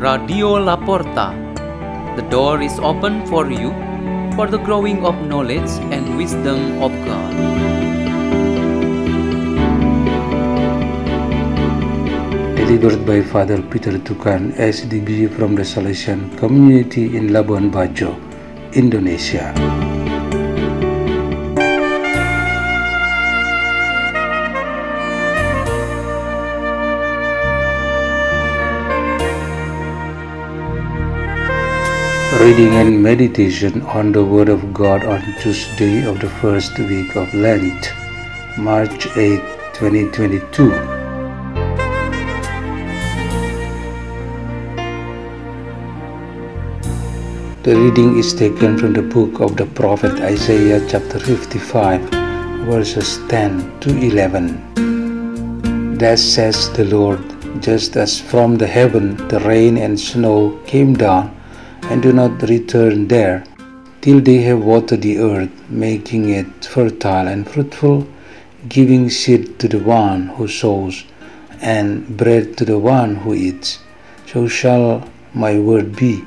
Radio Laporta. The door is open for you for the growing of knowledge and wisdom of God. Delivered by Father Peter Tukan, SDB from the Salesian Community in Labuan Bajo, Indonesia. Reading and meditation on the Word of God on Tuesday of the first week of Lent, March 8, 2022. The reading is taken from the book of the prophet Isaiah, chapter 55, verses 10 to 11. Thus says the Lord, just as from the heaven the rain and snow came down and do not return there till they have watered the earth, making it fertile and fruitful, giving seed to the one who sows and bread to the one who eats. So shall my word be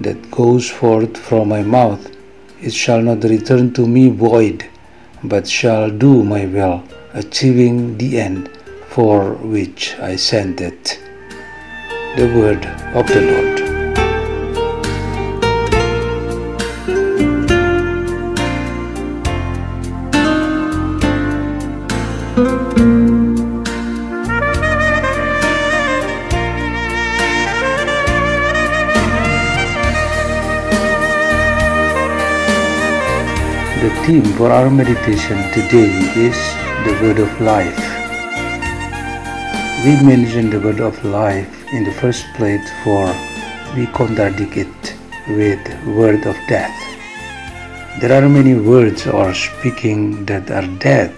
that goes forth from my mouth. It shall not return to me void, but shall do my will, achieving the end for which I sent it. The word of the Lord. The theme for our meditation today is the word of life. We mention the word of life in the first place for we contradict it with word of death. There are many words or speaking that are dead,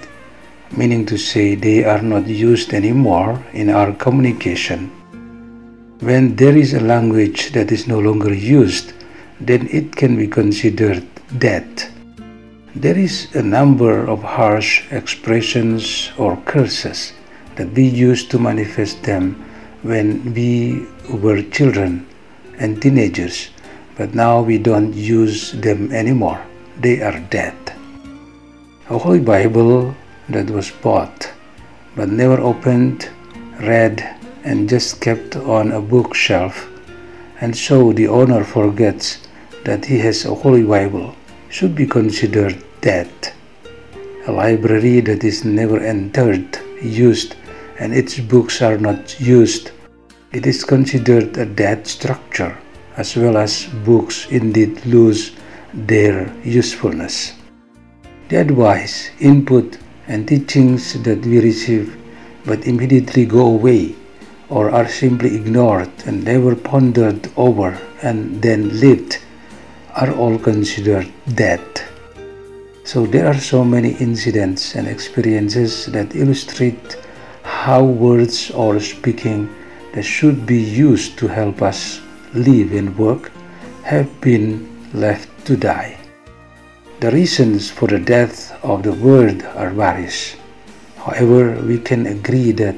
meaning to say they are not used anymore in our communication. When there is a language that is no longer used, then it can be considered dead. There is a number of harsh expressions or curses that we used to manifest them when we were children and teenagers, but now we don't use them anymore. They are dead. A Holy Bible that was bought but never opened, read, and just kept on a bookshelf, and so the owner forgets that he has a Holy Bible should be considered dead. A library that is never entered, used, and its books are not used, it is considered a dead structure, as well as books indeed lose their usefulness. The advice, input, and teachings that we receive but immediately go away or are simply ignored and never pondered over and then lived are all considered dead. So there are so many incidents and experiences that illustrate how words or speaking that should be used to help us live and work have been left to die. The reasons for the death of the word are various. However, we can agree that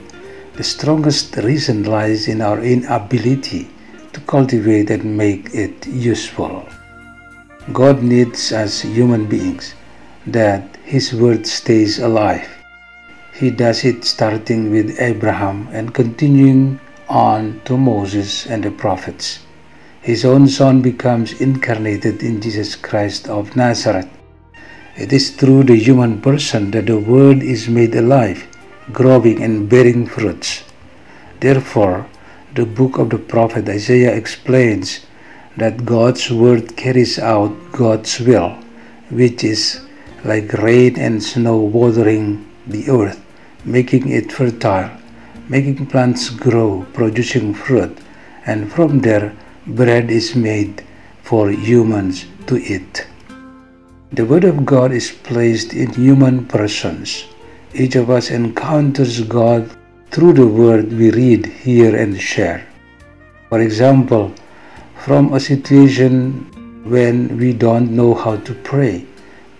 the strongest reason lies in our inability to cultivate and make it useful. God needs us human beings that His word stays alive. He does it starting with Abraham and continuing on to Moses and the prophets. His own Son becomes incarnated in Jesus Christ of Nazareth. It is through the human person that the Word is made alive, growing and bearing fruits. Therefore, the book of the prophet Isaiah explains that God's word carries out God's will, which is like rain and snow watering the earth, making it fertile, making plants grow, producing fruit, and from there bread is made for humans to eat. The Word of God is placed in human persons. Each of us encounters God through the Word we read, hear, and share. For example, from a situation when we don't know how to pray.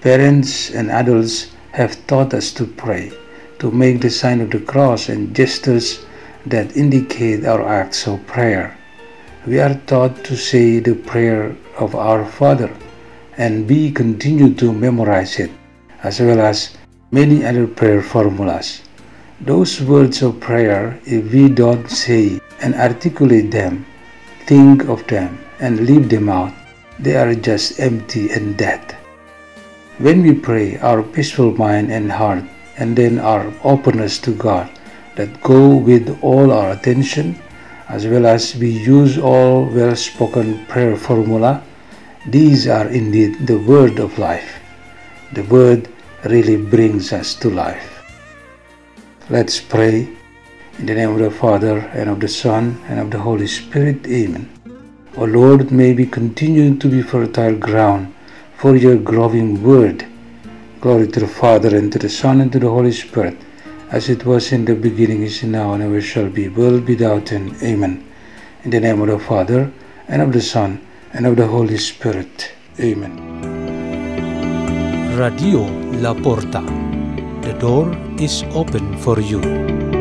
Parents and adults have taught us to pray, to make the sign of the cross and gestures that indicate our acts of prayer. we are taught to say the prayer of our Father and we continue to memorize it as well as many other prayer formulas. Those words of prayer, if we don't say and articulate them, think of them, and leave them out, they are just empty and dead. When we pray, our peaceful mind and heart, and then our openness to God, that go with all our attention, as well as we use all well spoken prayer formula, these are indeed the word of life. The word really brings us to life. Let's pray. In the name of the Father, and of the Son, and of the Holy Spirit. Amen. O Lord, may we continue to be fertile ground for your growing word. Glory to the Father, and to the Son, and to the Holy Spirit, as it was in the beginning, is now, and ever shall be, world without end. Amen. In the name of the Father, and of the Son, and of the Holy Spirit. Amen. Radio La Porta. The door is open for you.